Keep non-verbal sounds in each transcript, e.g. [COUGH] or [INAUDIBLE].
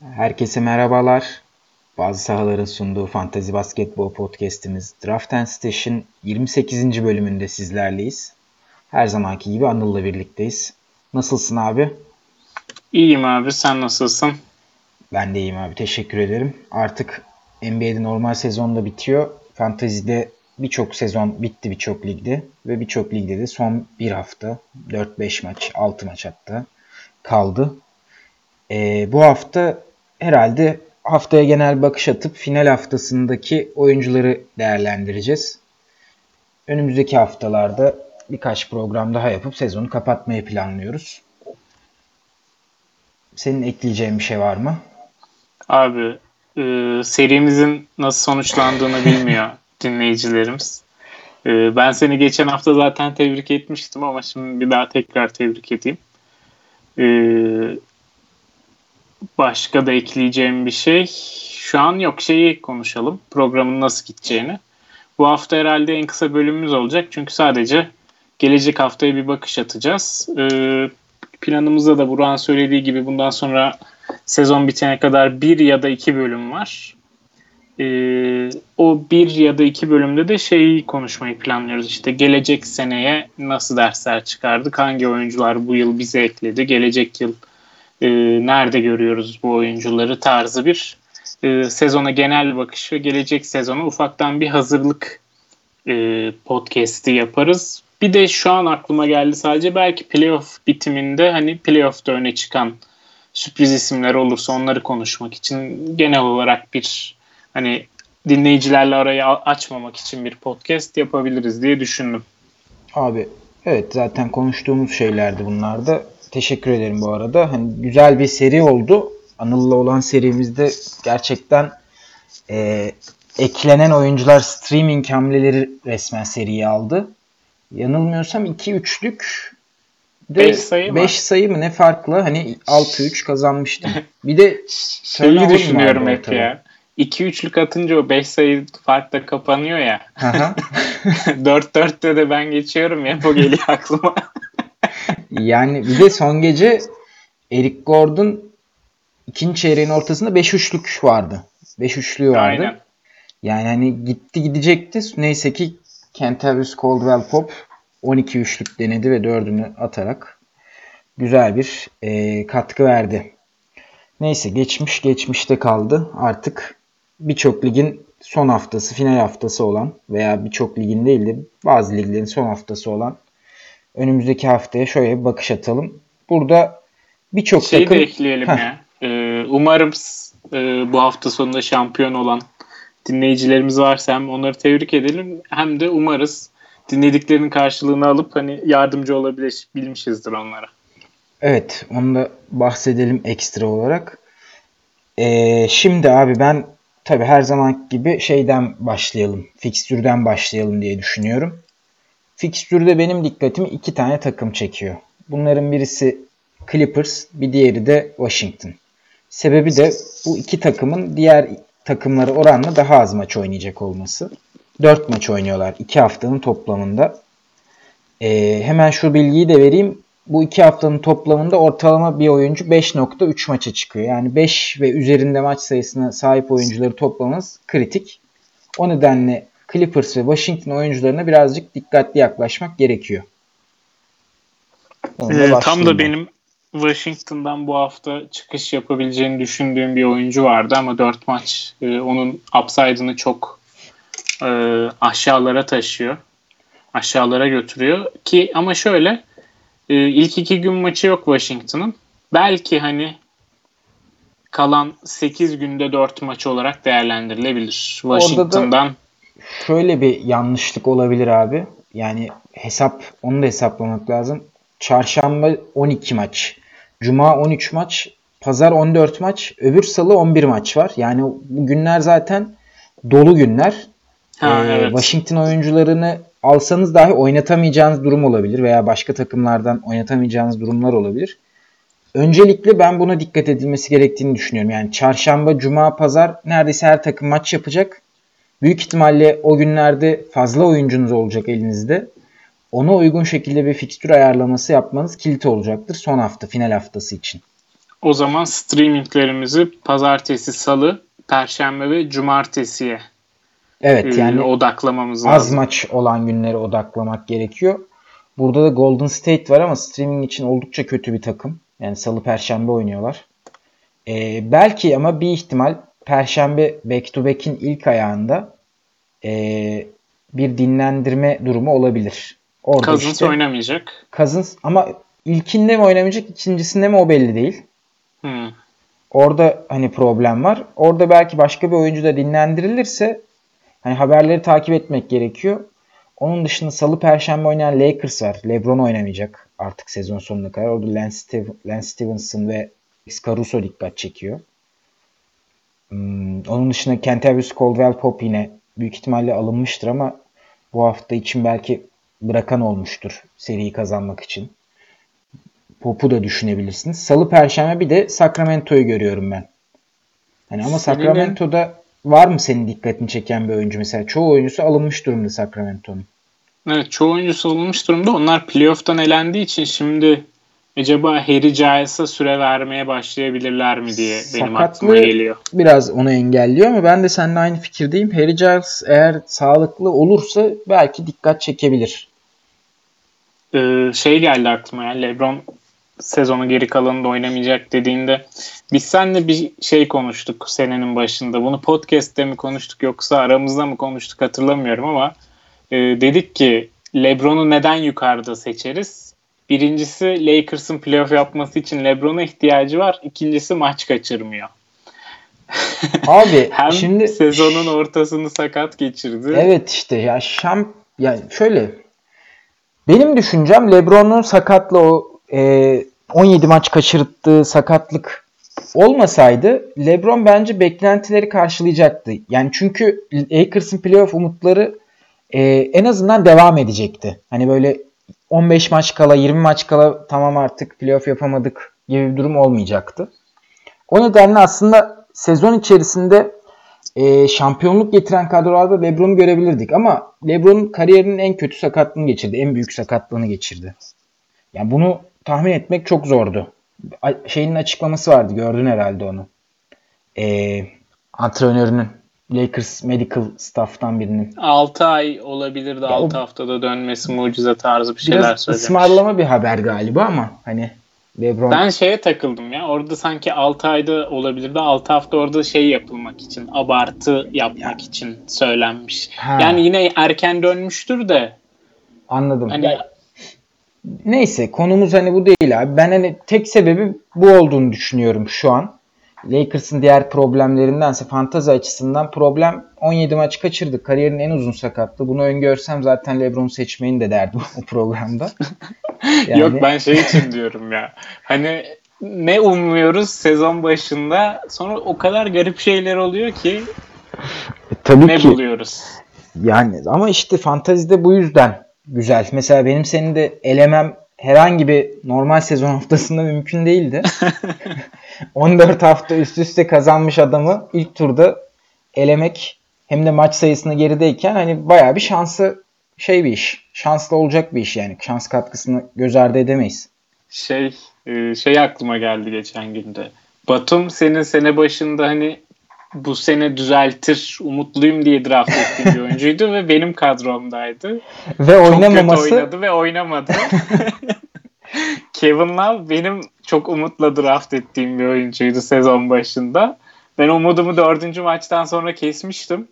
Herkese merhabalar. Bazı sahaların sunduğu Fantasy Basketbol Podcast'imiz Draft and Station 28. bölümünde sizlerleyiz. Her zamanki gibi Anıl'la birlikteyiz. Nasılsın abi? İyiyim abi sen nasılsın? Ben de iyiyim abi teşekkür ederim. Artık NBA'de normal sezon da bitiyor. Fantasy'de birçok sezon bitti birçok ligde ve birçok ligde de son bir hafta 4-5 maç 6 maç hatta kaldı. Ee, bu hafta herhalde haftaya genel bakış atıp final haftasındaki oyuncuları değerlendireceğiz. Önümüzdeki haftalarda birkaç program daha yapıp sezonu kapatmayı planlıyoruz. Senin ekleyeceğin bir şey var mı? Abi e, serimizin nasıl sonuçlandığını bilmiyor [LAUGHS] dinleyicilerimiz. E, ben seni geçen hafta zaten tebrik etmiştim ama şimdi bir daha tekrar tebrik edeyim. E, başka da ekleyeceğim bir şey şu an yok şeyi konuşalım. Programın nasıl gideceğini. Bu hafta herhalde en kısa bölümümüz olacak. Çünkü sadece gelecek haftaya bir bakış atacağız. Ee, planımızda da Burak'ın söylediği gibi bundan sonra sezon bitene kadar bir ya da iki bölüm var. Ee, o bir ya da iki bölümde de şeyi konuşmayı planlıyoruz. İşte gelecek seneye nasıl dersler çıkardık, hangi oyuncular bu yıl bize ekledi, gelecek yıl e, nerede görüyoruz bu oyuncuları tarzı bir e, sezona genel bakış ve gelecek sezona ufaktan bir hazırlık e, podcast'i yaparız. Bir de şu an aklıma geldi sadece belki playoff bitiminde hani playoff'ta öne çıkan sürpriz isimler olursa onları konuşmak için genel olarak bir hani dinleyicilerle arayı açmamak için bir podcast yapabiliriz diye düşündüm. Abi evet zaten konuştuğumuz şeylerdi bunlar da. Teşekkür ederim bu arada. Hani güzel bir seri oldu. Anıl'la olan serimizde gerçekten e, eklenen oyuncular streaming hamleleri resmen seriyi aldı. Yanılmıyorsam 2-3'lük 5 sayı 5 sayı mı ne farklı hani 6-3 kazanmıştım. Bir de şeyi düşünüyorum hep ya. 2-3'lük atınca o 5 sayı farkla kapanıyor ya. 4-4'te [LAUGHS] de ben geçiyorum ya bu geliyor aklıma. [LAUGHS] yani bir de son gece Eric Gordon ikinci çeyreğin ortasında 5 üçlük vardı. 5 üçlüğü vardı. Aynen. Yani hani gitti gidecekti. Neyse ki Kentavious Caldwell Pop 12 üçlük denedi ve dördünü atarak güzel bir e, katkı verdi. Neyse geçmiş geçmişte kaldı. Artık birçok ligin son haftası, final haftası olan veya birçok ligin değil de bazı liglerin son haftası olan önümüzdeki haftaya şöyle bir bakış atalım. Burada birçok şey takım... de ekleyelim Heh. ya. Ee, umarım e, bu hafta sonunda şampiyon olan dinleyicilerimiz varsa hem onları tebrik edelim hem de umarız dinlediklerinin karşılığını alıp hani yardımcı olabilmişizdir onlara. Evet onu da bahsedelim ekstra olarak. Ee, şimdi abi ben tabi her zaman gibi şeyden başlayalım. Fikstürden başlayalım diye düşünüyorum. Fikstürde benim dikkatimi iki tane takım çekiyor. Bunların birisi Clippers, bir diğeri de Washington. Sebebi de bu iki takımın diğer takımları oranla daha az maç oynayacak olması. 4 maç oynuyorlar 2 haftanın toplamında. Ee, hemen şu bilgiyi de vereyim. Bu 2 haftanın toplamında ortalama bir oyuncu 5.3 maça çıkıyor. Yani 5 ve üzerinde maç sayısına sahip oyuncuları toplamanız kritik. O nedenle Clippers ve Washington oyuncularına birazcık dikkatli yaklaşmak gerekiyor. Ee, tam da benim Washington'dan bu hafta çıkış yapabileceğini düşündüğüm bir oyuncu vardı ama 4 maç e, onun upside'ını çok e, aşağılara taşıyor. Aşağılara götürüyor ki ama şöyle e, ilk iki gün maçı yok Washington'ın. Belki hani kalan 8 günde 4 maç olarak değerlendirilebilir. Washington'dan şöyle bir yanlışlık olabilir abi. Yani hesap onu da hesaplamak lazım. Çarşamba 12 maç. Cuma 13 maç. Pazar 14 maç. Öbür salı 11 maç var. Yani bu günler zaten dolu günler. Ha, ee, evet. Washington oyuncularını alsanız dahi oynatamayacağınız durum olabilir veya başka takımlardan oynatamayacağınız durumlar olabilir. Öncelikle ben buna dikkat edilmesi gerektiğini düşünüyorum. Yani çarşamba, cuma, pazar neredeyse her takım maç yapacak. Büyük ihtimalle o günlerde fazla oyuncunuz olacak elinizde. Ona uygun şekilde bir fikstür ayarlaması yapmanız kilit olacaktır son hafta, final haftası için. O zaman streaminglerimizi pazartesi, salı, perşembe ve cumartesiye Evet e, yani odaklamamız az lazım. maç olan günlere odaklamak gerekiyor. Burada da Golden State var ama streaming için oldukça kötü bir takım. Yani salı perşembe oynuyorlar. Ee, belki ama bir ihtimal perşembe back to back'in ilk ayağında ee, bir dinlendirme durumu olabilir. Orada Cousins işte oynamayacak. Cousins ama ilkinde mi oynamayacak, ikincisinde mi o belli değil. Hmm. Orada hani problem var. Orada belki başka bir oyuncu da dinlendirilirse hani haberleri takip etmek gerekiyor. Onun dışında salı perşembe oynayan Lakers var. LeBron oynamayacak artık sezon sonuna kadar. Orada Lance, Stev- Lance Stevenson ve Caruso dikkat çekiyor. Hmm, onun dışında Kentavious Caldwell Pop yine büyük ihtimalle alınmıştır ama bu hafta için belki bırakan olmuştur seriyi kazanmak için. Pop'u da düşünebilirsiniz. Salı perşembe bir de Sacramento'yu görüyorum ben. Hani ama Senin- Sacramento'da var mı senin dikkatini çeken bir oyuncu mesela? Çoğu oyuncusu alınmış durumda Sacramento'nun. Evet çoğu oyuncusu olmuş durumda. Onlar playoff'tan elendiği için şimdi acaba Harry Giles'a süre vermeye başlayabilirler mi diye benim Sakatlığı- aklıma geliyor. Biraz onu engelliyor ama ben de seninle aynı fikirdeyim. Harry Giles eğer sağlıklı olursa belki dikkat çekebilir. Ee, şey geldi aklıma ya LeBron sezonun geri kalanında oynamayacak dediğinde biz seninle bir şey konuştuk senenin başında. Bunu podcast'te mi konuştuk yoksa aramızda mı konuştuk hatırlamıyorum ama e, dedik ki LeBron'u neden yukarıda seçeriz? Birincisi Lakers'ın playoff yapması için LeBron'a ihtiyacı var. İkincisi maç kaçırmıyor. Abi [LAUGHS] Hem şimdi sezonun ortasını sakat geçirdi. Evet işte ya şam yani şöyle benim düşüncem LeBron'un sakatlı o e, 17 maç kaçırttığı sakatlık olmasaydı LeBron bence beklentileri karşılayacaktı. Yani çünkü Lakers'ın playoff umutları e, en azından devam edecekti. Hani böyle 15 maç kala 20 maç kala tamam artık playoff yapamadık gibi bir durum olmayacaktı. O nedenle aslında sezon içerisinde e, şampiyonluk getiren kadrolarda LeBron'u görebilirdik ama LeBron kariyerinin en kötü sakatlığını geçirdi. En büyük sakatlığını geçirdi. Yani bunu tahmin etmek çok zordu. A- şeyin açıklaması vardı. Gördün herhalde onu. E, antrenörünün Lakers Medical Staff'tan birinin. 6 ay olabilirdi. Ya 6 o- haftada dönmesi mucize tarzı bir şeyler Biraz söylemiş. ısmarlama bir haber galiba ama hani LeBron Ben şeye takıldım ya. Orada sanki 6 ayda olabilirdi. 6 hafta orada şey yapılmak için, abartı yapmak için söylenmiş. Ha. Yani yine erken dönmüştür de anladım. hani Ya- Neyse konumuz hani bu değil abi. Ben hani tek sebebi bu olduğunu düşünüyorum şu an. Lakers'ın diğer problemlerindense fantazi açısından problem 17 maç kaçırdı. Kariyerin en uzun sakatlığı. Bunu öngörsem zaten LeBron'u seçmeyin de derdim o programda. [LAUGHS] Yani- yok ben şey için diyorum ya. Hani ne umuyoruz sezon başında sonra o kadar garip şeyler oluyor ki E, tabii ne ki. buluyoruz. Yani ama işte fantazide bu yüzden güzel. Mesela benim senin de elemem herhangi bir normal sezon haftasında mümkün değildi. [LAUGHS] 14 hafta üst üste kazanmış adamı ilk turda elemek hem de maç sayısını gerideyken hani bayağı bir şansı şey bir iş. Şanslı olacak bir iş yani. Şans katkısını göz ardı edemeyiz. Şey e, şey aklıma geldi geçen günde. Batum senin sene başında hani bu sene düzeltir umutluyum diye draft ettiğim bir [LAUGHS] oyuncuydu ve benim kadromdaydı. Ve Çok oynamaması kötü oynadı ve oynamadı. [LAUGHS] [LAUGHS] Kevin Love benim çok umutla draft ettiğim bir oyuncuydu sezon başında. Ben umudumu dördüncü maçtan sonra kesmiştim.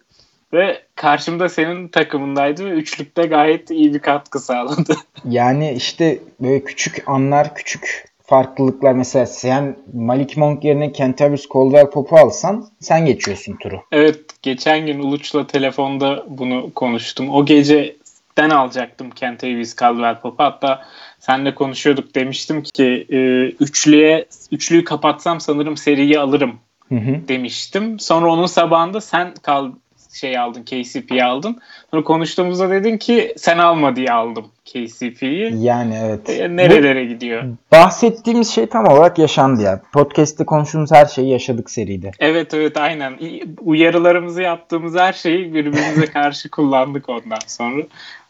Ve karşımda senin takımındaydı ve üçlükte gayet iyi bir katkı sağladı. [LAUGHS] yani işte böyle küçük anlar, küçük farklılıklar mesela sen Malik Monk yerine Kentavious Caldwell Pop'u alsan sen geçiyorsun turu. Evet geçen gün Uluç'la telefonda bunu konuştum. O geceden alacaktım Kent Davis Caldwell Pop'u. Hatta senle konuşuyorduk demiştim ki e, üçlüye üçlüyü kapatsam sanırım seriyi alırım Hı hı. demiştim. Sonra onun sabahında sen kal şey aldın KCP'yi aldın. Sonra konuştuğumuzda dedin ki sen alma diye aldım KCP'yi. Yani evet. E, nerelere gidiyor? Bu bahsettiğimiz şey tam olarak yaşandı ya. Podcast'te konuştuğumuz her şeyi yaşadık seride. Evet evet aynen. Uyarılarımızı yaptığımız her şeyi birbirimize [LAUGHS] karşı kullandık ondan sonra.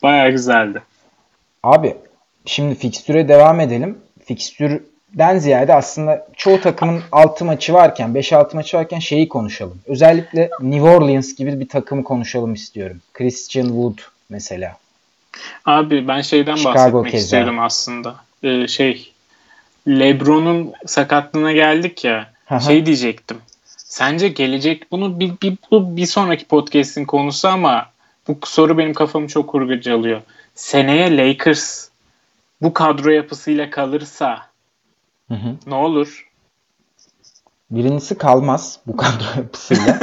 Baya güzeldi. Abi şimdi fikstüre devam edelim. Fikstür den ziyade aslında çoğu takımın 6 maçı varken, 5-6 maçı varken şeyi konuşalım. Özellikle New Orleans gibi bir takımı konuşalım istiyorum. Christian Wood mesela. Abi ben şeyden Chicago bahsetmek keza. istiyorum aslında. Ee, şey LeBron'un sakatlığına geldik ya. Şey diyecektim. Sence gelecek bunu bir, bir, bu bir sonraki podcast'in konusu ama bu soru benim kafamı çok kurgulacalıyor. Seneye Lakers bu kadro yapısıyla kalırsa Hı hı. ne olur? Birincisi kalmaz bu kadro [LAUGHS] yapısıyla.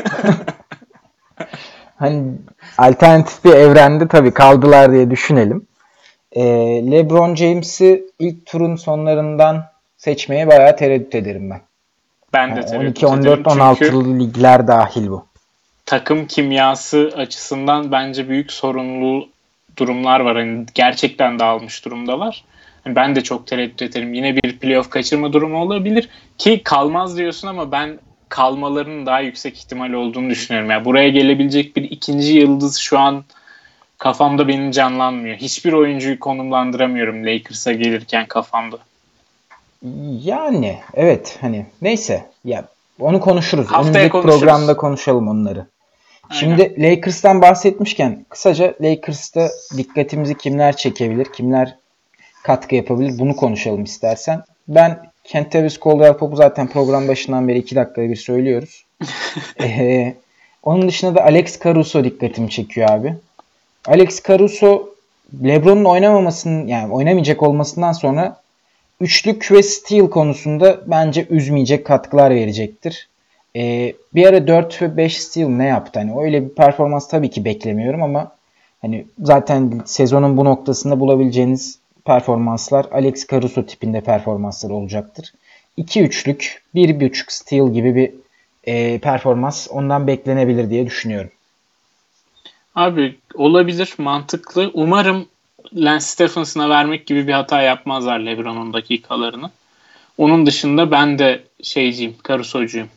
[LAUGHS] hani alternatif bir evrende tabii kaldılar diye düşünelim. Ee, LeBron James'i ilk turun sonlarından seçmeye bayağı tereddüt ederim ben. Ben de Yani tereddüt 12, 14, ediyorum. 16 Çünkü ligler dahil bu. takım kimyası açısından bence büyük sorunlu durumlar var. Hani gerçekten dağılmış durumdalar. Hani ben de çok tereddüt ederim. Yine bir playoff kaçırma durumu olabilir ki kalmaz diyorsun ama ben kalmalarının daha yüksek ihtimal olduğunu düşünüyorum. Yani buraya gelebilecek bir ikinci yıldız şu an kafamda benim canlanmıyor. Hiçbir oyuncuyu konumlandıramıyorum Lakers'a gelirken kafamda. Yani evet hani neyse ya onu konuşuruz. Haftaya Önümüzdeki konuşuruz. programda konuşalım onları. Aynen. Şimdi Lakers'tan bahsetmişken kısaca Lakers'ta dikkatimizi kimler çekebilir, kimler katkı yapabilir bunu konuşalım istersen. Ben Kentavious Caldwell Pope'u zaten program başından beri 2 dakikada bir söylüyoruz. [LAUGHS] Ee, onun dışında da Alex Caruso dikkatimi çekiyor abi. Alex Caruso LeBron'un oynamamasının yani oynamayacak olmasından sonra üçlük ve steal konusunda bence üzmeyecek katkılar verecektir. Ee, bir ara 4 ve 5 steal ne yaptı? Hani öyle bir performans tabii ki beklemiyorum ama hani zaten sezonun bu noktasında bulabileceğiniz performanslar Alex Caruso tipinde performanslar olacaktır. 2 üçlük, 1.5 steal gibi bir e, performans ondan beklenebilir diye düşünüyorum. Abi olabilir, mantıklı. Umarım Lance Stephenson'a vermek gibi bir hata yapmazlar LeBron'un dakikalarını. Onun dışında ben de şeyciyim, Caruso'cuyum.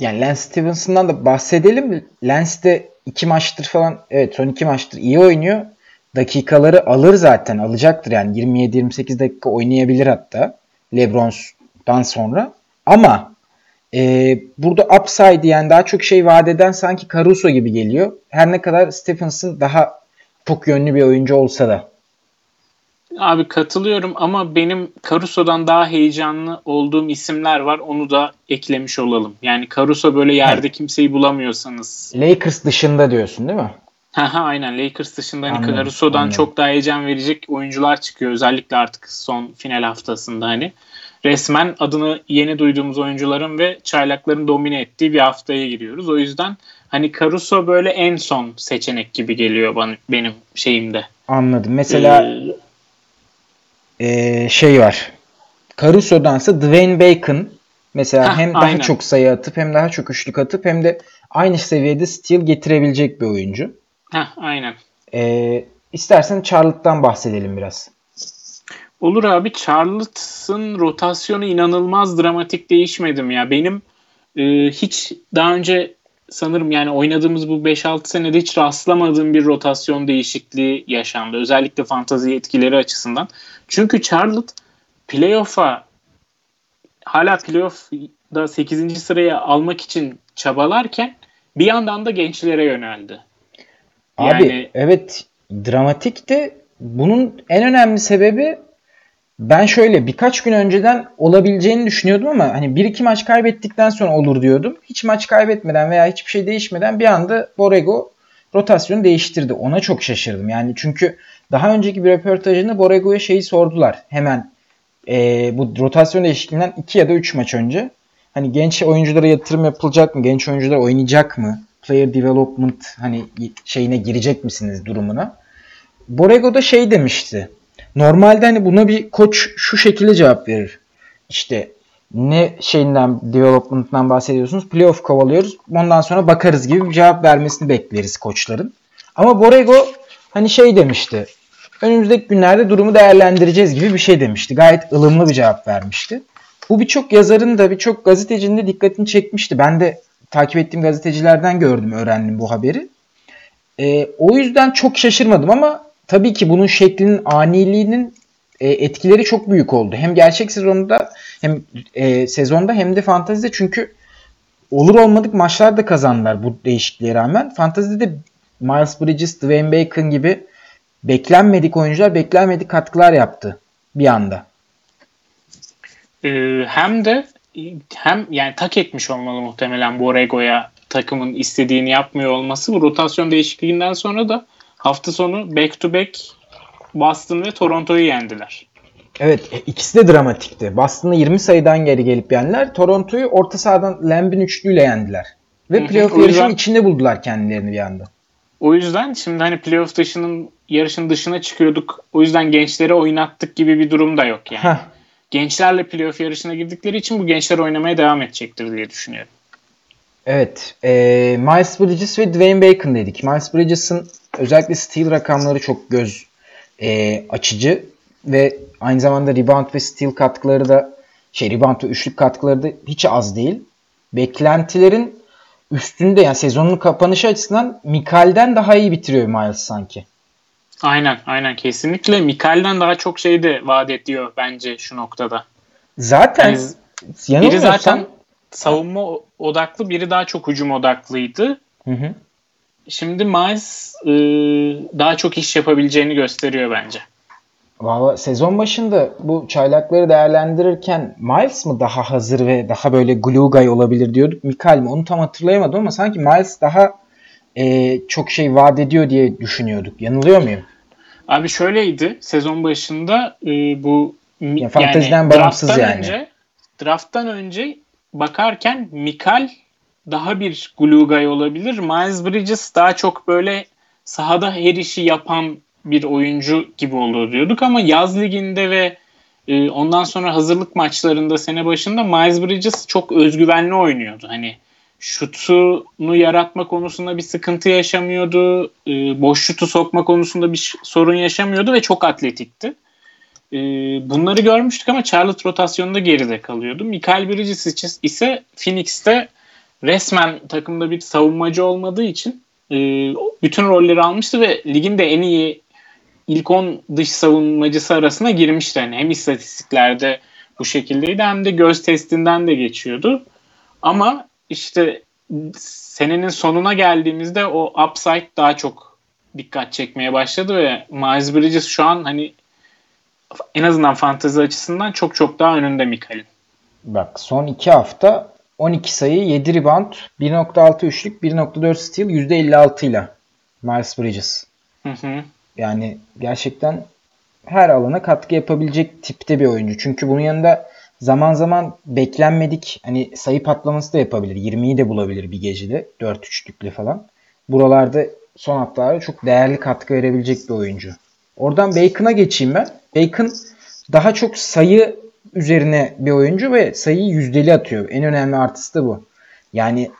Yani Lance Stevenson'dan da bahsedelim. Lance de iki maçtır falan evet son iki maçtır iyi oynuyor. Dakikaları alır zaten alacaktır yani 27-28 dakika oynayabilir hatta Lebron'dan sonra. Ama e, burada upside yani daha çok şey vaat eden sanki Caruso gibi geliyor. Her ne kadar Stephenson daha çok yönlü bir oyuncu olsa da. Abi katılıyorum ama benim Caruso'dan daha heyecanlı olduğum isimler var. Onu da eklemiş olalım. Yani Caruso böyle yerde kimseyi bulamıyorsanız. Lakers dışında diyorsun değil mi? Haha aynen Lakers dışında hani Anladım, Caruso'dan anladım. çok daha heyecan verecek oyuncular çıkıyor. Özellikle artık son final haftasında hani. Resmen adını yeni duyduğumuz oyuncuların ve çaylakların domine ettiği bir haftaya giriyoruz. O yüzden hani Caruso böyle en son seçenek gibi geliyor bana benim şeyimde. Anladım. Mesela Ee, e, şey var. Caruso'dansa Dwayne Bacon mesela Heh, hem daha aynen. çok sayı atıp hem daha çok üçlük atıp hem de aynı seviyede steal getirebilecek bir oyuncu. heh, aynen. E, istersen Charlotte'dan bahsedelim biraz. Olur abi Charlotte'ın rotasyonu inanılmaz dramatik değişmedim ya. Benim e, hiç daha önce sanırım yani oynadığımız bu 5-6 senede hiç rastlamadığım bir rotasyon değişikliği yaşandı. Özellikle fantazi etkileri açısından. Çünkü Charlotte playoff'a hala playoff'da 8. sıraya almak için çabalarken bir yandan da gençlere yöneldi. Abi Yani- evet dramatik de bunun en önemli sebebi ben şöyle birkaç gün önceden olabileceğini düşünüyordum ama hani bir iki maç kaybettikten sonra olur diyordum. Hiç maç kaybetmeden veya hiçbir şey değişmeden bir anda Borrego rotasyonu değiştirdi. Ona çok şaşırdım. Yani çünkü daha önceki bir röportajında Borrego'ya şeyi sordular. Hemen e, bu rotasyon değişikliğinden 2 ya da 3 maç önce. Hani genç oyunculara yatırım yapılacak mı? Genç oyuncular oynayacak mı? Player development hani şeyine girecek misiniz durumuna? Borrego da şey demişti. Normalde hani buna bir koç şu şekilde cevap verir. İşte ne şeyinden development'tan bahsediyorsunuz? Playoff kovalıyoruz. Ondan sonra bakarız gibi bir cevap vermesini bekleriz koçların. Ama Borrego hani şey demişti. Önümüzdeki günlerde durumu değerlendireceğiz gibi bir şey demişti. Gayet ılımlı bir cevap vermişti. Bu birçok yazarın da birçok gazetecinin de dikkatini çekmişti. Ben de takip ettiğim gazetecilerden gördüm, öğrendim bu haberi. Ee, o yüzden çok şaşırmadım ama tabii ki bunun şeklinin aniliğinin e, etkileri çok büyük oldu. Hem gerçek sezonda hem e, sezonda hem de fantezide çünkü olur olmadık maçlar da kazandılar bu değişikliğe rağmen. Fantezide de Miles Bridges, Dwayne Bacon gibi beklenmedik oyuncular beklenmedik katkılar yaptı bir anda. Ee, hem de hem yani tak etmiş olmalı muhtemelen Borrego'ya takımın istediğini yapmıyor olması. Bu rotasyon değişikliğinden sonra da hafta sonu back to back Boston ve Toronto'yu yendiler. Evet e, ikisi de dramatikti. Boston'ı 20 sayıdan geri gelip yendiler. Toronto'yu orta sahadan Lamb'in üçlüyle yendiler. Ve playoff yarışının içinde buldular kendilerini bir anda. O yüzden şimdi hani playoff dışının yarışın dışına çıkıyorduk. O yüzden gençleri oynattık gibi bir durum da yok yani. Heh. Gençlerle playoff yarışına girdikleri için bu gençler oynamaya devam edecektir diye düşünüyorum. Evet. E, Miles Bridges ve Dwayne Bacon dedik. Miles Bridges'ın özellikle steal rakamları çok göz e, açıcı ve aynı zamanda rebound ve steal katkıları da şey rebound ve üçlük katkıları da hiç az değil. Beklentilerin üstünde yani sezonun kapanışı açısından Mikal'den daha iyi bitiriyor Miles sanki. Aynen aynen kesinlikle Mikal'den daha çok şey de vaat ediyor bence şu noktada. Zaten yani, biri zaten savunma odaklı biri daha çok hücum odaklıydı. Hı hı. Şimdi Miles e, daha çok iş yapabileceğini gösteriyor bence. Valla sezon başında bu çaylakları değerlendirirken Miles mı daha hazır ve daha böyle glue guy olabilir diyorduk. Mikal mi? Onu tam hatırlayamadım ama sanki Miles daha e, çok şey vaat ediyor diye düşünüyorduk. Yanılıyor muyum? Abi şöyleydi. Sezon başında e, bu fanteziden yani, bağımsız yani. Önce, drafttan önce bakarken Mikal daha bir glue guy olabilir. Miles Bridges daha çok böyle sahada her işi yapan bir oyuncu gibi olur diyorduk ama yaz liginde ve e, ondan sonra hazırlık maçlarında sene başında Miles Bridges çok özgüvenli oynuyordu. Hani şutunu yaratma konusunda bir sıkıntı yaşamıyordu. E, boş şutu sokma konusunda bir sorun yaşamıyordu ve çok atletikti. E, bunları görmüştük ama Charlotte rotasyonunda geride kalıyordu. Michael Bridges ise Phoenix'te resmen takımda bir savunmacı olmadığı için e, bütün rolleri almıştı ve ligin de en iyi ilk 10 dış savunmacısı arasına girmişti. Yani hem istatistiklerde bu şekildeydi hem de göz testinden de geçiyordu. Ama işte senenin sonuna geldiğimizde o upside daha çok dikkat çekmeye başladı ve Miles Bridges şu an hani en azından fantezi açısından çok çok daha önünde Mikal'in. Bak son iki hafta 12 sayı, 7 rebound, 1.6 üçlük, 1.4 steal, %56 ile Miles Bridges. Hı hı. Yani gerçekten her alana katkı yapabilecek tipte bir oyuncu. Çünkü bunun yanında zaman zaman beklenmedik hani sayı patlaması da yapabilir. 20'yi de bulabilir bir gecede 4 üçlükle falan. Buralarda son haftalarda çok değerli katkı verebilecek bir oyuncu. Oradan Bacon'a geçeyim ben. Bacon daha çok sayı üzerine bir oyuncu ve sayıyı yüzdeli atıyor. En önemli artısı da bu. Yani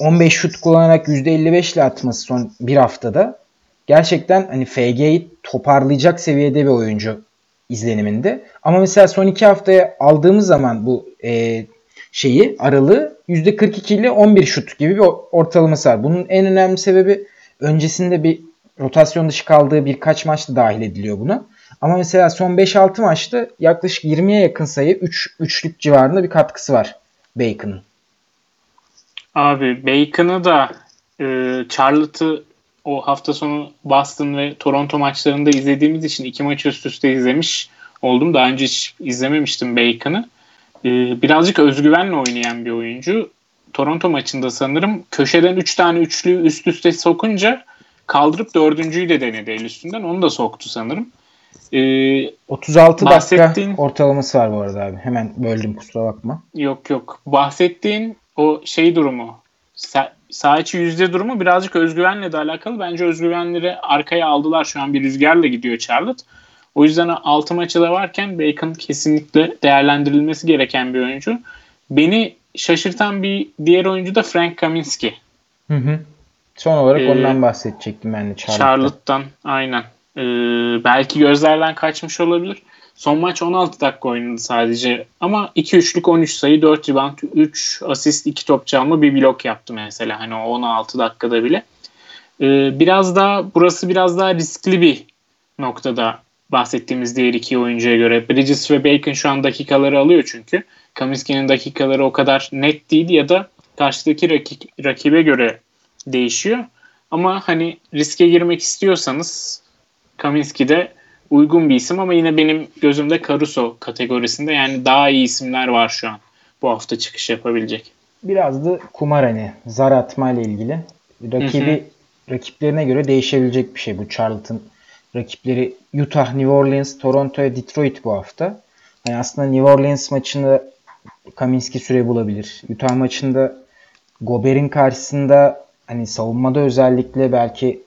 15 şut kullanarak %55 ile atması son bir haftada gerçekten hani FG'yi toparlayacak seviyede bir oyuncu izleniminde. Ama mesela son iki haftaya aldığımız zaman bu e, şeyi aralığı %42 ile 11 şut gibi bir ortalaması var. Bunun en önemli sebebi öncesinde bir rotasyon dışı kaldığı birkaç maçta dahil ediliyor buna. Ama mesela son 5-6 maçta yaklaşık 20'ye yakın sayı 3 üçlük civarında bir katkısı var Bacon'ın. Abi Bacon'ı da e, Charlotte'ı o hafta sonu Boston ve Toronto maçlarında izlediğimiz için iki maç üst üste izlemiş oldum. Daha önce hiç izlememiştim Bacon'ı. Ee, birazcık özgüvenle oynayan bir oyuncu. Toronto maçında sanırım köşeden 3 tane üçlü üst üste sokunca kaldırıp dördüncüyü de denedi el üstünden. Onu da soktu sanırım. Ee, 36 dakika ortalaması var bu arada abi. Hemen böldüm kusura bakma. Yok yok. Bahsettiğin o şey durumu sağ içi yüzde durumu birazcık özgüvenle de alakalı. Bence özgüvenleri arkaya aldılar. Şu an bir rüzgarla gidiyor Charlotte. O yüzden 6 maçı da varken Bacon kesinlikle değerlendirilmesi gereken bir oyuncu. Beni şaşırtan bir diğer oyuncu da Frank Kaminski. Hı hı. Son olarak ee, ondan bahsedecektim ben de Charlotte'dan. Charlotte'dan aynen. Ee, belki gözlerden kaçmış olabilir. Son maç 16 dakika oynadı sadece. Ama 2-3'lük 13 sayı, 4 rebound, 3 asist, 2 top çalma, bir blok yaptı mesela. Hani o 16 dakikada bile. Ee, biraz daha burası biraz daha riskli bir noktada bahsettiğimiz diğer iki oyuncuya göre. Bridges ve Bacon şu an dakikaları alıyor çünkü. Kaminski'nin dakikaları o kadar net değil ya da karşıdaki rakibe göre değişiyor. Ama hani riske girmek istiyorsanız Kaminski de uygun bir isim ama yine benim gözümde Caruso kategorisinde yani daha iyi isimler var şu an bu hafta çıkış yapabilecek. Biraz da kumar hani zar atma ile ilgili. Rakibi hı hı. rakiplerine göre değişebilecek bir şey bu Charlton rakipleri Utah, New Orleans, Toronto ve Detroit bu hafta. Yani aslında New Orleans maçında Kaminski süre bulabilir. Utah maçında Gober'in karşısında hani savunmada özellikle belki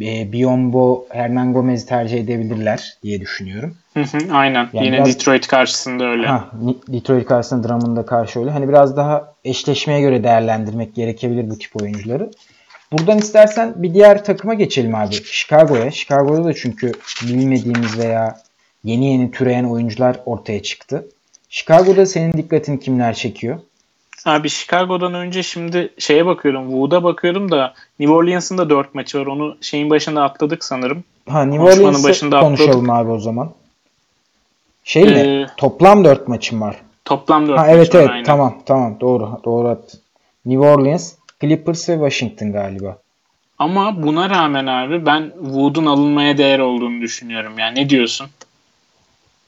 e, Biombo, Hernan Gomez'i tercih edebilirler diye düşünüyorum. Hı hı, aynen. Yani Yine biraz, Detroit karşısında öyle. Ha, Detroit karşısında Drummond'a karşı öyle. Hani biraz daha eşleşmeye göre değerlendirmek gerekebilir bu tip oyuncuları. Buradan istersen bir diğer takıma geçelim abi. Chicago'ya. Chicago'da da çünkü bilmediğimiz veya yeni yeni türeyen oyuncular ortaya çıktı. Chicago'da senin dikkatini kimler çekiyor? Abi Chicago'dan önce şimdi şeye bakıyorum. Wood'a bakıyorum da New Orleans'ın da 4 maçı var. Onu şeyin başında atladık sanırım. Ha New Orleans'ı başında konuşalım atladık. abi o zaman. Şey ee, mi? Toplam 4 maçım var. Toplam 4 ha, evet evet aynen. tamam tamam doğru doğru. New Orleans, Clippers ve Washington galiba. Ama buna rağmen abi ben Wood'un alınmaya değer olduğunu düşünüyorum. Yani ne diyorsun?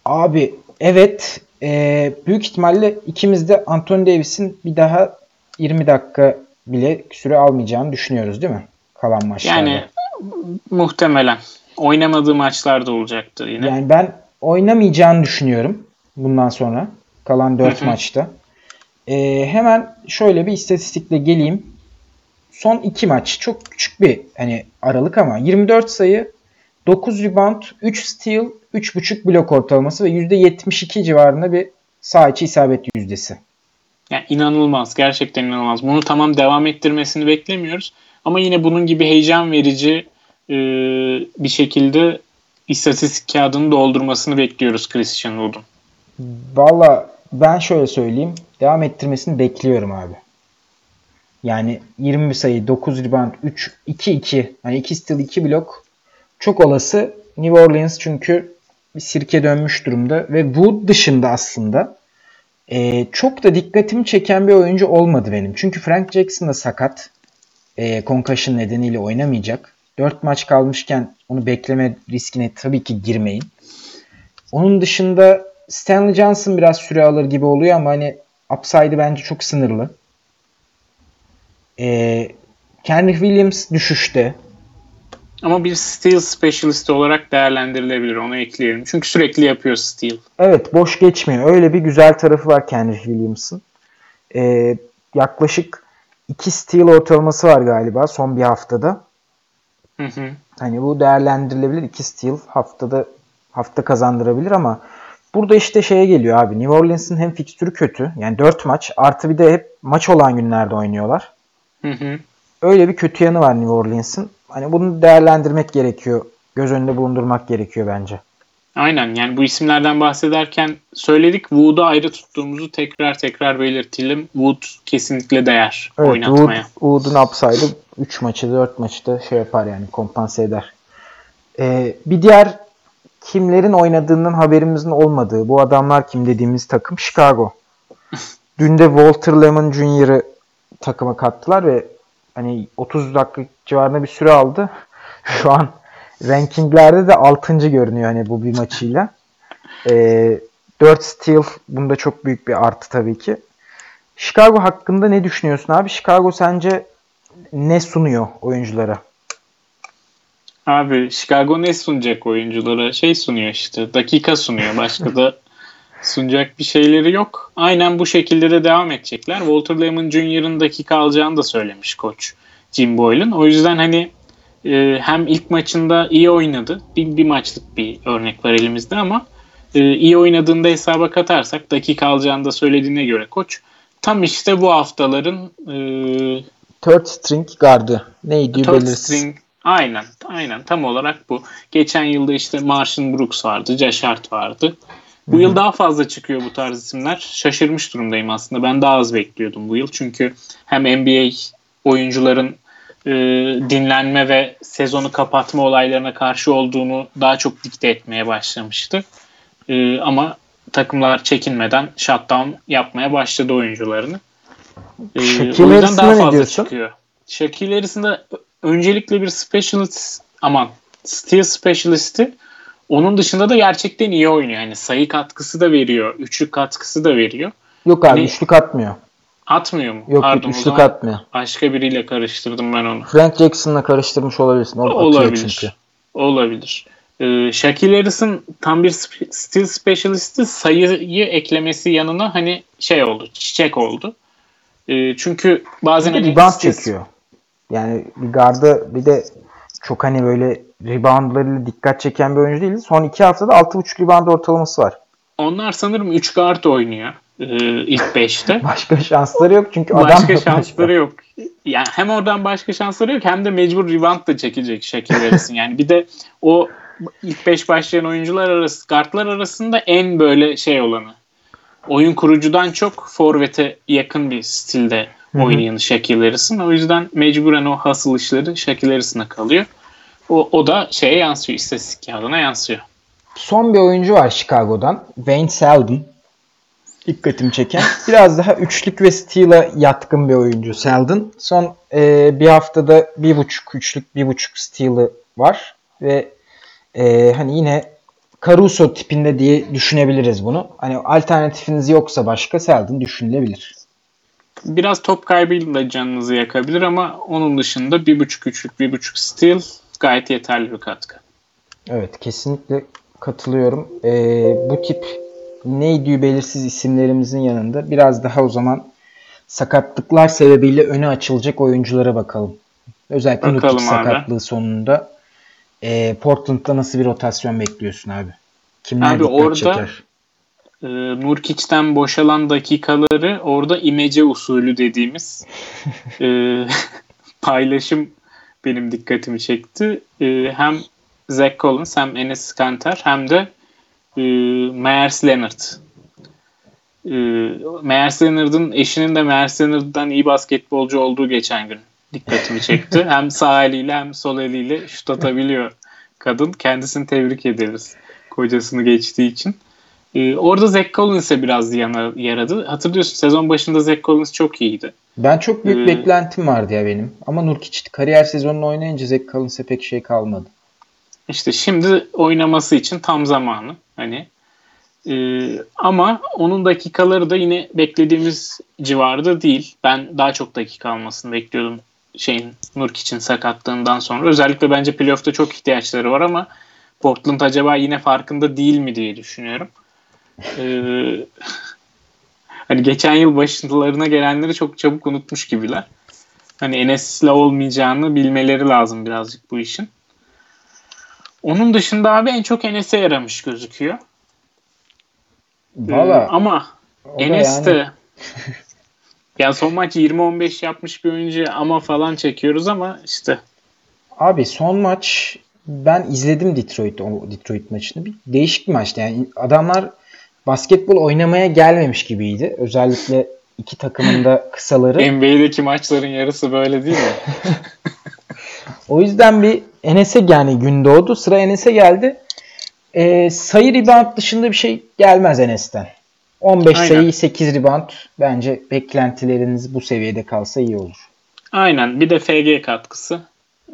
Abi evet e, büyük ihtimalle ikimiz de Anthony Davis'in bir daha 20 dakika bile süre almayacağını düşünüyoruz değil mi? Kalan maçlarda. Yani muhtemelen. Oynamadığı maçlarda olacaktır yine. Yani ben oynamayacağını düşünüyorum bundan sonra. Kalan 4 maçta. E, hemen şöyle bir istatistikle geleyim. Son 2 maç çok küçük bir hani aralık ama 24 sayı 9 rebound, 3 steal, 3.5 blok ortalaması ve %72 civarında bir sağ içi isabet yüzdesi. Yani inanılmaz. Gerçekten inanılmaz. Bunu tamam devam ettirmesini beklemiyoruz. Ama yine bunun gibi heyecan verici e, bir şekilde istatistik kağıdını doldurmasını bekliyoruz Christian Wood'un. Valla ben şöyle söyleyeyim. Devam ettirmesini bekliyorum abi. Yani 20 sayı, 9 rebound, 3 2 2. Hani 2 steal, 2 blok çok olası. New Orleans çünkü bir sirke dönmüş durumda ve bu dışında aslında e, çok da dikkatimi çeken bir oyuncu olmadı benim. Çünkü Frank Jackson da sakat. E, concussion nedeniyle oynamayacak. 4 maç kalmışken onu bekleme riskine tabii ki girmeyin. Onun dışında Stanley Johnson biraz süre alır gibi oluyor ama hani upside'ı bence çok sınırlı. E, Kenrich Williams düşüşte. Ama bir steel specialist olarak değerlendirilebilir. Onu ekleyelim. Çünkü sürekli yapıyor steel. Evet boş geçmiyor. Öyle bir güzel tarafı var Kenrich Williams'ın. Ee, yaklaşık 2 steel ortalaması var galiba son bir haftada. Hı hı. Hani bu değerlendirilebilir. 2 steel haftada hafta kazandırabilir ama burada işte şeye geliyor abi. New Orleans'ın hem fikstürü kötü. Yani 4 maç artı bir de hep maç olan günlerde oynuyorlar. Hı hı. Öyle bir kötü yanı var New Orleans'ın. Hani bunu değerlendirmek gerekiyor. Göz önünde bulundurmak gerekiyor bence. Aynen yani bu isimlerden bahsederken söyledik Wood'u ayrı tuttuğumuzu tekrar tekrar belirtelim. Wood kesinlikle değer evet, oynatmaya. Wood, Wood'un upside'ı 3 maçı 4 maçta şey yapar yani kompanse eder. Ee, bir diğer kimlerin oynadığından haberimizin olmadığı bu adamlar kim dediğimiz takım Chicago. [LAUGHS] Dün de Walter Lemon Jr.'ı takıma kattılar ve hani 30 dakika civarında bir süre aldı. [LAUGHS] Şu an rankinglerde de 6. görünüyor hani bu bir maçıyla. E, 4 steal bunda çok büyük bir artı tabii ki. Chicago hakkında ne düşünüyorsun abi? Chicago sence ne sunuyor oyunculara? Abi Chicago ne sunacak oyunculara? Şey sunuyor işte dakika sunuyor. Başka da [LAUGHS] sunacak bir şeyleri yok. Aynen bu şekilde de devam edecekler. Walter Lemon Jr.'ın dakika alacağını da söylemiş koç Jim Boylan. O yüzden hani e, hem ilk maçında iyi oynadı. Bir, bir maçlık bir örnek var elimizde ama e, iyi oynadığında hesaba katarsak dakika alacağını da söylediğine göre koç tam işte bu haftaların e, third string gardı. Neydi third belirsiz. string Aynen, aynen tam olarak bu. Geçen yılda işte Marshall Brooks vardı, Josh Hart vardı. Bu Hı-hı. yıl daha fazla çıkıyor bu tarz isimler. Şaşırmış durumdayım aslında. Ben daha az bekliyordum bu yıl. Çünkü hem NBA oyuncuların e, dinlenme ve sezonu kapatma olaylarına karşı olduğunu daha çok dikte etmeye başlamıştı. E, ama takımlar çekinmeden shutdown yapmaya başladı oyuncularını. E, Shaquille o yüzden daha fazla çıkıyor. Shaquille Harrison'da öncelikle bir specialist aman steal specialist'i onun dışında da gerçekten iyi oynuyor. Yani sayı katkısı da veriyor. Üçlük katkısı da veriyor. Yok abi Hani- üçlük atmıyor. Atmıyor mu? Yok Pardon, üçlük atmıyor. Başka biriyle karıştırdım ben onu. Frank Jackson'la karıştırmış olabilirsin. O Olabilir. çünkü. Olabilir. Ee, Shaquille Harris'ın tam bir steal specialist'i sayıyı eklemesi yanına hani şey oldu. Çiçek oldu. Ee, çünkü bazen Bir de hani rebound çekiyor. Yani bir garda bir de çok hani böyle reboundlarıyla dikkat çeken bir oyuncu değil. Son iki haftada 6.5 rebound ortalaması var. Onlar sanırım 3 guard oynuyor ee, ilk 5'te. [LAUGHS] Başka şansları yok çünkü adam başka şansları yok. Yani hem oradan başka şansları yok hem de mecbur rebound da çekecek Shaquille Harris'in. Yani bir de o ilk 5 başlayan oyuncular arası, guardlar arasında en böyle şey olanı. Oyun kurucudan çok forvete yakın bir stilde hı. oynayan Shaquille Harris'in. O yüzden mecburen o hustle işleri Shaquille Harris'ine kalıyor. O, o da şeye yansıyor, istatistik kağıdına yansıyor. Son bir oyuncu var Chicago'dan. Wayne Selden. Dikkatimi çeken. [LAUGHS] Biraz daha üçlük ve steal'a yatkın bir oyuncu Selden. Son e, bir haftada bir buçuk üçlük, bir buçuk steal'ı var. Ve e, hani yine Caruso tipinde diye düşünebiliriz bunu. Hani alternatifiniz yoksa başka Selden düşünülebilir. Biraz top kaybıyla canınızı yakabilir ama onun dışında bir buçuk üçlük, bir buçuk steal gayet yeterli bir katkı. Evet kesinlikle katılıyorum. E, bu tip neydi belirsiz isimlerimizin yanında biraz daha o zaman sakatlıklar sebebiyle öne açılacak oyunculara bakalım. Özellikle Bakalım Nurkic abi. sakatlığı sonunda. E, Portland'da nasıl bir rotasyon bekliyorsun abi? Kimler Abi orada- çeker? Ee, Nurkic'ten boşalan dakikaları orada imece usulü dediğimiz [LAUGHS] e, [LAUGHS] paylaşım benim dikkatimi çekti. E, hem Zach Collins hem Enes Kanter hem de e, Myers Leonard. E, Myers Leonard'ın eşinin de Myers Leonard'dan iyi basketbolcu olduğu geçen gün dikkatimi çekti. [LAUGHS] hem sağ eliyle hem sol eliyle şut atabiliyor kadın. Kendisini tebrik ederiz kocasını geçtiği için. Ee, orada Zach Collins'e biraz yana, yaradı. Hatırlıyorsun sezon başında Zach Collins çok iyiydi. Ben çok büyük Ee, beklentim vardı ya benim. Ama Nurkic kariyer sezonunu oynayınca Zach Collins'e pek şey kalmadı. İşte şimdi oynaması için tam zamanı. Hani Ee, ama onun dakikaları da yine beklediğimiz civarda değil. Ben daha çok dakika almasını bekliyordum şeyin Nurkic'in sakatlığından sonra. Özellikle bence playoff'ta çok ihtiyaçları var ama Portland acaba yine farkında değil mi diye düşünüyorum. Ee, hani geçen yıl başlarına gelenleri çok çabuk unutmuş gibiler. Hani Enes'le olmayacağını bilmeleri lazım birazcık bu işin. Onun dışında abi en çok Enes'e yaramış gözüküyor. Ee, Valla ama o da Enes yani- de yani [LAUGHS] son maç 20-15 yapmış bir oyuncu ama falan çekiyoruz ama işte Abi son maç ben izledim Detroit o Detroit maçını. Bir değişik bir maçtı. Yani adamlar basketbol oynamaya gelmemiş gibiydi. Özellikle iki takımın da kısaları. [LAUGHS] NBA'deki maçların yarısı böyle değil mi? [LAUGHS] O yüzden bir Enes'e yani gün doğdu. Sıra Enes'e geldi. Ee, sayı rebound dışında bir şey gelmez Enes'ten. 15 Aynen. sayı 8 rebound bence beklentileriniz bu seviyede kalsa iyi olur. Aynen bir de FG katkısı.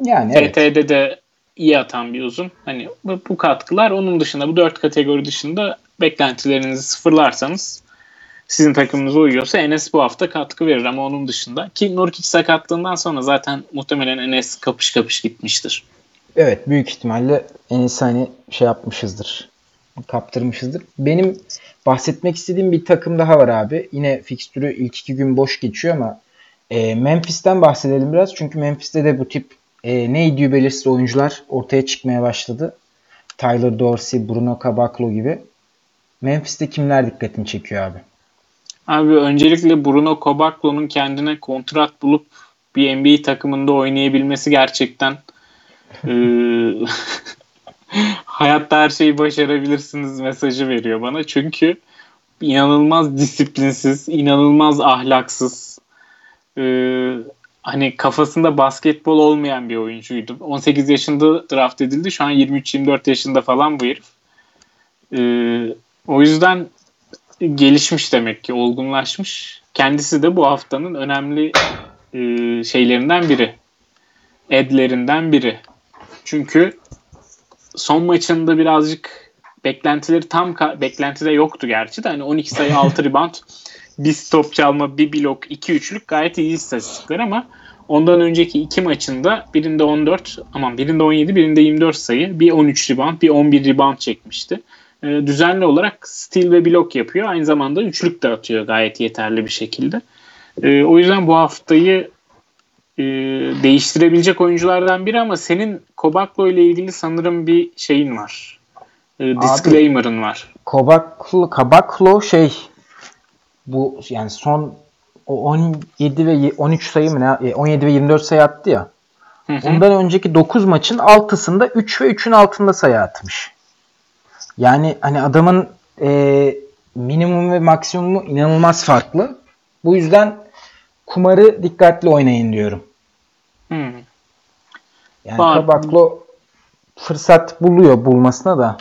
Yani evet. FT'de de iyi atan bir uzun. Hani bu, bu katkılar onun dışında bu dört kategori dışında beklentilerinizi sıfırlarsanız sizin takımınıza uyuyorsa Enes bu hafta katkı verir ama onun dışında ki Nurkic sakatlığından sonra zaten muhtemelen Enes kapış kapış gitmiştir. Evet büyük ihtimalle Enes'i hani şey yapmışızdır. Kaptırmışızdır. Benim bahsetmek istediğim bir takım daha var abi. Yine fikstürü ilk iki gün boş geçiyor ama e, Memphis'ten bahsedelim biraz. Çünkü Memphis'te de bu tip e, neydi belirsiz oyuncular ortaya çıkmaya başladı. Tyler Dorsey, Bruno Caboclo gibi. Memphis'te kimler dikkatini çekiyor abi? Abi öncelikle Bruno Caboclo'nun kendine kontrat bulup bir NBA takımında oynayabilmesi gerçekten eee, [LAUGHS] hayatta her şeyi başarabilirsiniz mesajı veriyor bana. Çünkü inanılmaz disiplinsiz, inanılmaz ahlaksız, eee, hani kafasında basketbol olmayan bir oyuncuydu. 18 yaşında draft edildi. Şu an 23-24 yaşında falan bu herif. Ee, o yüzden gelişmiş demek ki, olgunlaşmış. Kendisi de bu haftanın önemli e, şeylerinden biri. Edlerinden biri. Çünkü son maçında birazcık beklentileri tam beklentide yoktu gerçi de hani 12 sayı [LAUGHS] 6 rebound bir stop çalma bir blok 2 üçlük gayet iyi istatistikler ama ondan önceki iki maçında birinde 14 aman birinde 17 birinde 24 sayı bir 13 rebound bir 11 rebound çekmişti. Ee, düzenli olarak steal ve blok yapıyor. Aynı zamanda üçlük de atıyor gayet yeterli bir şekilde. Ee, o yüzden bu haftayı e, değiştirebilecek oyunculardan biri ama senin Kobaklo ile ilgili sanırım bir şeyin var. E, disclaimer'ın var. Kobaklo, Kabaklo şey bu yani son o 17 ve 13 sayı mı ne 17 e, ve 24 sayı attı ya. Hı hı. Ondan önceki 9 maçın 6'sında 3 ve 3'ün altında sayı atmış. Yani hani adamın e, minimum ve maksimumu inanılmaz farklı. Bu yüzden kumarı dikkatli oynayın diyorum. Hmm. Yani Var. Kabaklo fırsat buluyor bulmasına da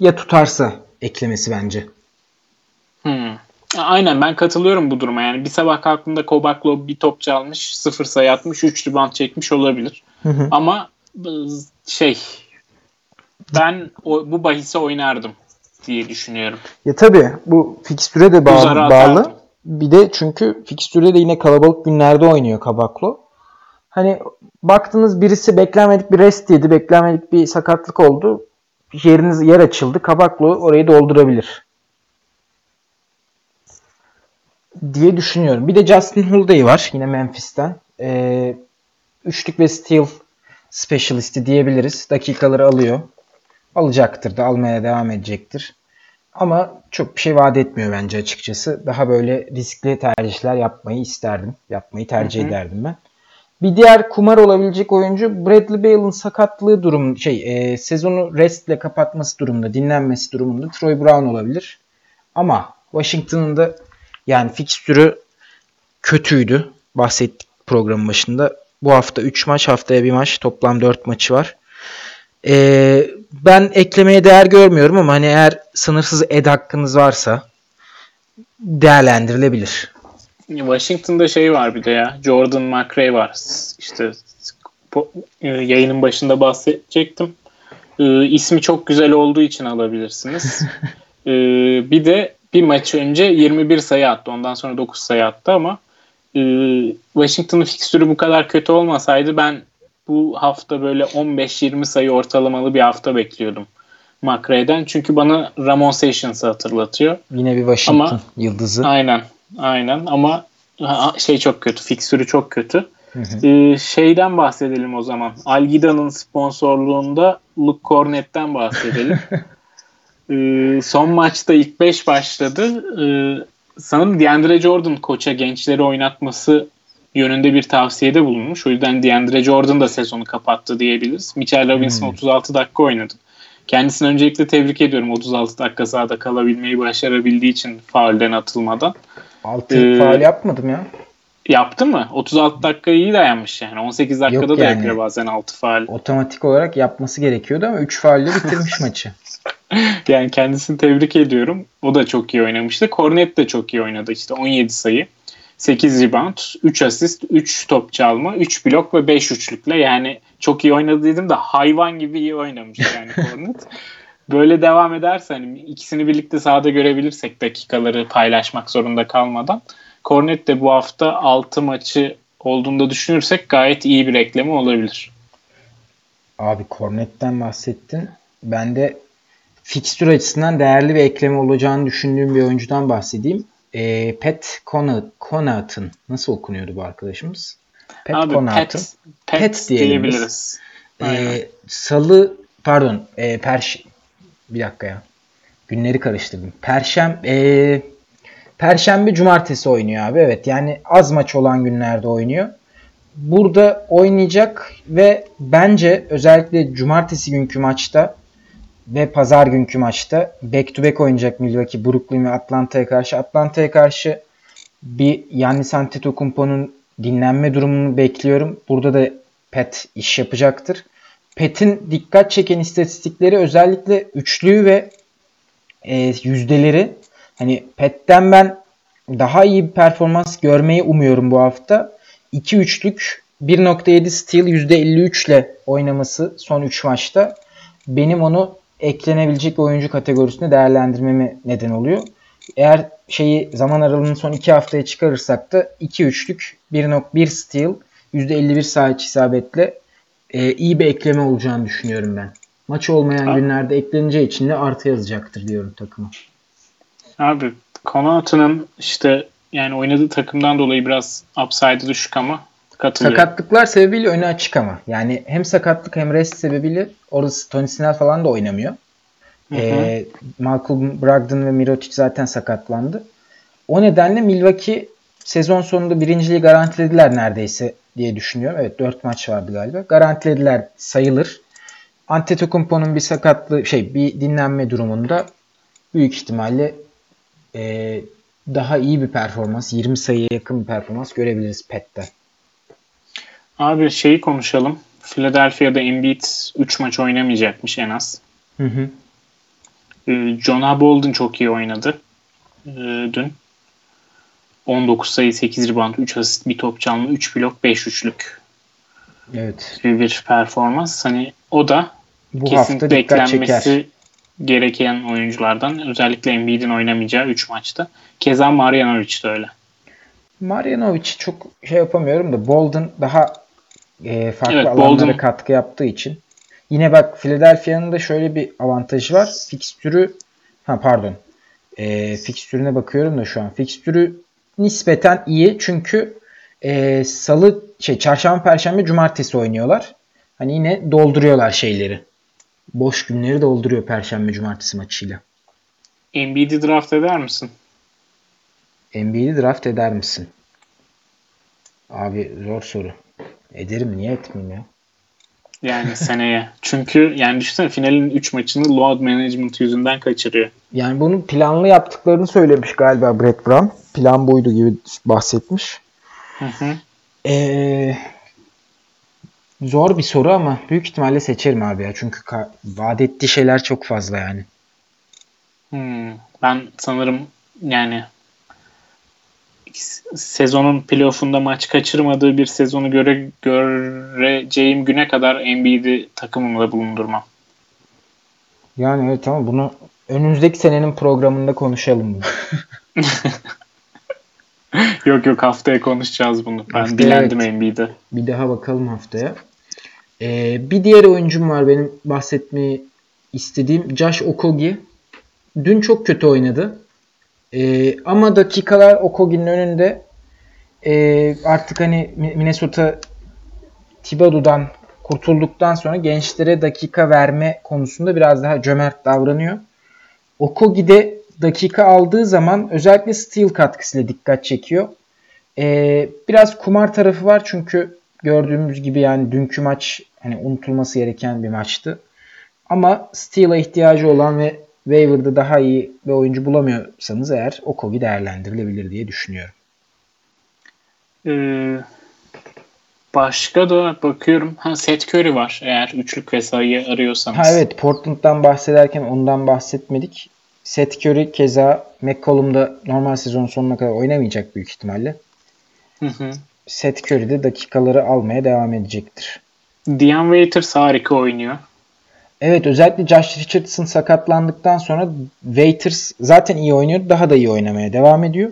ya tutarsa eklemesi bence. Hmm. Aynen ben katılıyorum bu duruma. Yani bir sabah kalktığında Kobaklo bir top çalmış, sıfır sayı atmış, 3 rebound çekmiş olabilir. Hı hı. Ama şey ben o, bu bahise oynardım diye düşünüyorum. Ya tabii bu fikstüre de bağlı. bağlı. Bir de çünkü fikstüre de yine kalabalık günlerde oynuyor Kabaklo. Hani baktınız birisi beklenmedik bir rest yedi, beklenmedik bir sakatlık oldu. Yeriniz yer açıldı. Kabaklo orayı doldurabilir. diye düşünüyorum. Bir de Justin Holiday var yine Memphis'ten. Ee, üçlük ve steal specialisti diyebiliriz. Dakikaları alıyor. Alacaktır da almaya devam edecektir. Ama çok bir şey vaat etmiyor bence açıkçası. Daha böyle riskli tercihler yapmayı isterdim. Yapmayı tercih hı hı. ederdim ben. Bir diğer kumar olabilecek oyuncu Bradley Bale'ın sakatlığı durum şey e, sezonu restle kapatması durumunda, dinlenmesi durumunda Troy Brown olabilir. Ama Washington'ın da yani fikstürü kötüydü. Bahsettik programın başında. Bu hafta 3 maç, haftaya bir maç. Toplam 4 maçı var. Ee, ben eklemeye değer görmüyorum ama hani eğer sınırsız ed hakkınız varsa değerlendirilebilir. Washington'da şey var bir de ya. Jordan McRae var. İşte e, yayının başında bahsedecektim. Ee, ismi çok güzel olduğu için alabilirsiniz. ee, [LAUGHS] bir de bir maç önce 21 sayı attı. Ondan sonra 9 sayı attı ama e, Washington'ın fikstürü bu kadar kötü olmasaydı ben bu hafta böyle 15-20 sayı ortalamalı bir hafta bekliyordum McRae'den. Çünkü bana Ramon Sessions'ı hatırlatıyor. Yine bir Washington ama, yıldızı. Aynen. Aynen ama şey çok kötü. Fikstürü çok kötü. Ee, şeyden bahsedelim o zaman. Algida'nın sponsorluğunda Luke Cornett'ten bahsedelim. [LAUGHS] ee, son maçta ilk 5 başladı. Ee, sanırım DeAndre Jordan koça gençleri oynatması yönünde bir tavsiyede bulunmuş. O yüzden DeAndre Jordan da sezonu kapattı diyebiliriz. Mitchell Robinson hmm. 36 dakika oynadı. Kendisini öncelikle tebrik ediyorum 36 dakika sahada kalabilmeyi başarabildiği için faulden atılmadan. 6 ee, faal yapmadım ya. Yaptı mı? 36 dakika iyi dayanmış yani. 18 dakikada Yok da yani, yapıyor bazen 6 faal. Otomatik olarak yapması gerekiyordu ama 3 faalle bitirmiş [LAUGHS] maçı. yani kendisini tebrik ediyorum. O da çok iyi oynamıştı. Cornet de çok iyi oynadı işte 17 sayı. 8 rebound, 3 asist, 3 top çalma, 3 blok ve 5 üçlükle yani çok iyi oynadı dedim de hayvan gibi iyi oynamış yani [LAUGHS] Cornet. Böyle devam ederse hani ikisini birlikte sahada görebilirsek dakikaları paylaşmak zorunda kalmadan Cornet de bu hafta 6 maçı olduğunda düşünürsek gayet iyi bir ekleme olabilir. Abi Cornet'ten bahsettin. Ben de fikstür açısından değerli bir ekleme olacağını düşündüğüm bir oyuncudan bahsedeyim. E, Pat Connaughton. Nasıl okunuyordu bu arkadaşımız? Pat Abi, Connaughton. Pat, Pat, Pat diyebiliriz. E, Salı pardon e, Perş bir dakika ya. Günleri karıştırdım. Perşembe e, Perşembe cumartesi oynuyor abi. Evet yani az maç olan günlerde oynuyor. Burada oynayacak ve bence özellikle cumartesi günkü maçta ve pazar günkü maçta back to back oynayacak Milwaukee, Brooklyn ve Atlanta'ya karşı. Atlanta'ya karşı bir Yannis Antetokounmpo'nun dinlenme durumunu bekliyorum. Burada da Pet iş yapacaktır. Pet'in dikkat çeken istatistikleri özellikle üçlüğü ve e, yüzdeleri. Hani Pet'ten ben daha iyi bir performans görmeyi umuyorum bu hafta. 2 üçlük 1.7 steal %53 ile oynaması son 3 maçta benim onu eklenebilecek oyuncu kategorisinde değerlendirmeme neden oluyor. Eğer şeyi zaman aralığını son 2 haftaya çıkarırsak da 2 üçlük 1.1 steal %51 saha içi isabetle e, iyi bir ekleme olacağını düşünüyorum ben. Maç olmayan Abi. günlerde ekleneceği için de artı yazacaktır diyorum takıma. Abi Konata'nın işte yani oynadığı takımdan dolayı biraz upside'ı düşük ama katılıyorum. Sakatlıklar sebebiyle öne açık ama. Yani hem sakatlık hem rest sebebiyle orası Tony Snell falan da oynamıyor. Hı hı. Ee, Malcolm Brogdon ve Mirotic zaten sakatlandı. O nedenle Milwaukee sezon sonunda birinciliği garantilediler neredeyse diye düşünüyorum. Evet 4 maç vardı galiba. Garantilediler sayılır. Antetokounmpo'nun bir sakatlığı şey bir dinlenme durumunda büyük ihtimalle e, daha iyi bir performans 20 sayıya yakın bir performans görebiliriz Pet'ten. Abi şeyi konuşalım. Philadelphia'da Embiid 3 maç oynamayacakmış en az. Hı hı. Ee, Jonah Bolden çok iyi oynadı ee, dün. 19 sayı, 8 rebound, 3 asist, 1 top çalma, 3 blok, 5 üçlük Evet. gibi bir performans. Hani o da Bu hafta kesinlikle dikkat eklenmesi çeker. gereken oyunculardan. Özellikle Embiid'in oynamayacağı 3 maçta. Keza Marjanovic de öyle. Marjanovic'i çok şey yapamıyorum da Bolden daha e, farklı Evet, alanlara Bolden- katkı yaptığı için. Yine bak Philadelphia'nın da şöyle bir avantajı var. Fikstürü ha pardon. E, fikstürüne bakıyorum da şu an. Fikstürü nispeten iyi çünkü e, salı şey çarşamba perşembe cumartesi oynuyorlar. Hani yine dolduruyorlar şeyleri. Boş günleri dolduruyor perşembe cumartesi maçıyla. Embiid'i draft eder misin? NBA'yi draft eder misin? Abi zor soru. Ederim niye etmeyeyim ya? Yani seneye. Çünkü yani düşünsene finalin 3 maçını load management yüzünden kaçırıyor. Yani bunu planlı yaptıklarını söylemiş galiba Brett Brown. Plan buydu gibi bahsetmiş. Hı hı. Ee, zor bir soru ama büyük ihtimalle seçerim abi ya. Çünkü vaat ettiği şeyler çok fazla yani. Hmm, ben sanırım yani sezonun playoff'unda maç kaçırmadığı bir sezonu göre göreceğim güne kadar Embiid'i takımımda bulundurmam. Yani evet ama bunu önümüzdeki senenin programında konuşalım. bunu. [LAUGHS] [LAUGHS] yok yok haftaya konuşacağız bunu. Ben Haftaya bilendim evet. Embiid'i. Bir daha bakalım haftaya. Ee, bir diğer oyuncum var benim bahsetmeyi istediğim. Josh Okogie. Dün çok kötü oynadı. Ee, ama dakikalar Okogie'nin önünde. Ee, artık hani Mi- Minnesota Thibodeau'dan kurtulduktan sonra gençlere dakika verme konusunda biraz daha cömert davranıyor. Okogie de dakika aldığı zaman özellikle steal katkısıyla dikkat çekiyor. Ee, biraz kumar tarafı var çünkü gördüğümüz gibi yani dünkü maç hani unutulması gereken bir maçtı. Ama steal'a ihtiyacı olan ve waiver'da daha iyi bir oyuncu bulamıyorsanız eğer Okogi değerlendirilebilir diye düşünüyorum. Ee, başka da bakıyorum. Ha Seth Curry var eğer üçlük ve sayı arıyorsanız. Ha evet Portland'dan bahsederken ondan bahsetmedik. Seth Curry keza McCollum'da normal sezon sonuna kadar oynamayacak büyük ihtimalle. Hı hı. Seth Curry de dakikaları almaya devam edecektir. Dion Waiters harika oynuyor. Evet özellikle Josh Richardson sakatlandıktan sonra Waiters zaten iyi oynuyordu. Daha da iyi oynamaya devam ediyor.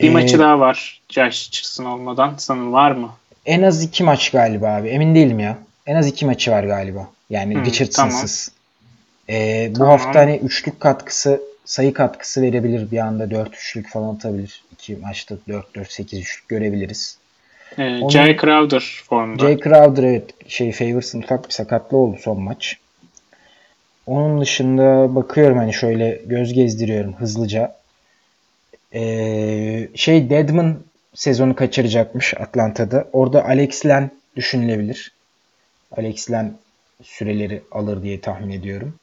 Bir Ee, maçı daha var Josh Richardson olmadan. Sanırım var mı? En az iki maç galiba abi. Emin değilim ya. En az iki maçı var galiba. Yani Hmm, Richardson'sız. Ee, bu Tamam. hafta hani üçlük katkısı, sayı katkısı verebilir. Bir anda dört üçlük falan atabilir. İki maçta 4-4-8 üçlük görebiliriz. Ee, Onun- Jay Crowder formda. Jay Crowder evet şey Favors'ın ufak bir sakatlığı oldu son maç. Onun dışında bakıyorum hani şöyle göz gezdiriyorum hızlıca. Ee, şey Deadman sezonu kaçıracakmış Atlanta'da. Orada Alex Len düşünülebilir. Alex Len süreleri alır diye tahmin ediyorum.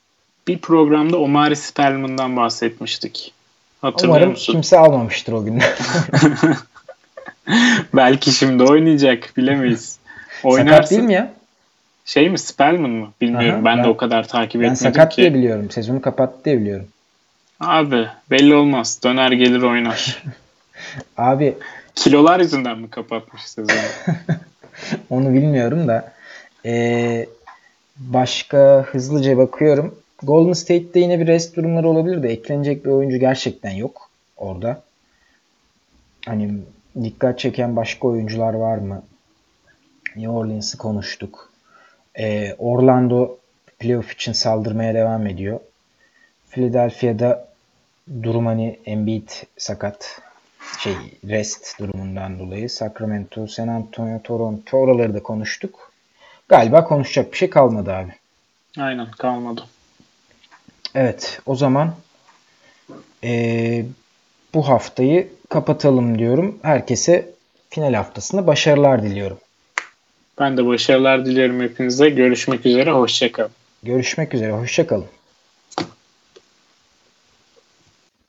Bir programda Omari Spellman'dan bahsetmiştik. Hatırlıyor Umarım musun? kimse almamıştır o gün. [LAUGHS] Belki şimdi oynayacak bilemeyiz. Sakat değil mi ya? Şey mi Spellman mı? Bilmiyorum. Aha, ben, ben- de o kadar takip Ben etmedim sakat ki. diye biliyorum. Sezonu kapattı diye biliyorum. Abi belli olmaz. Döner gelir oynar. [LAUGHS] Abi Kilolar yüzünden mi kapatmış sezonu? [LAUGHS] onu bilmiyorum da ee, başka hızlıca bakıyorum. Golden State'de yine bir rest durumları olabilir de eklenecek bir oyuncu gerçekten yok orada. Hani dikkat çeken başka oyuncular var mı? New Orleans'ı konuştuk. Ee, Orlando playoff için saldırmaya devam ediyor. Philadelphia'da durum hani Embiid sakat şey rest durumundan dolayı Sacramento, San Antonio, Toronto oraları da konuştuk. Galiba konuşacak bir şey kalmadı abi. Aynen kalmadı. Evet o zaman eee, bu haftayı kapatalım diyorum. Herkese final haftasında başarılar diliyorum. Ben de başarılar diliyorum hepinize. Görüşmek üzere. Hoşçakalın. Görüşmek üzere. Hoşçakalın.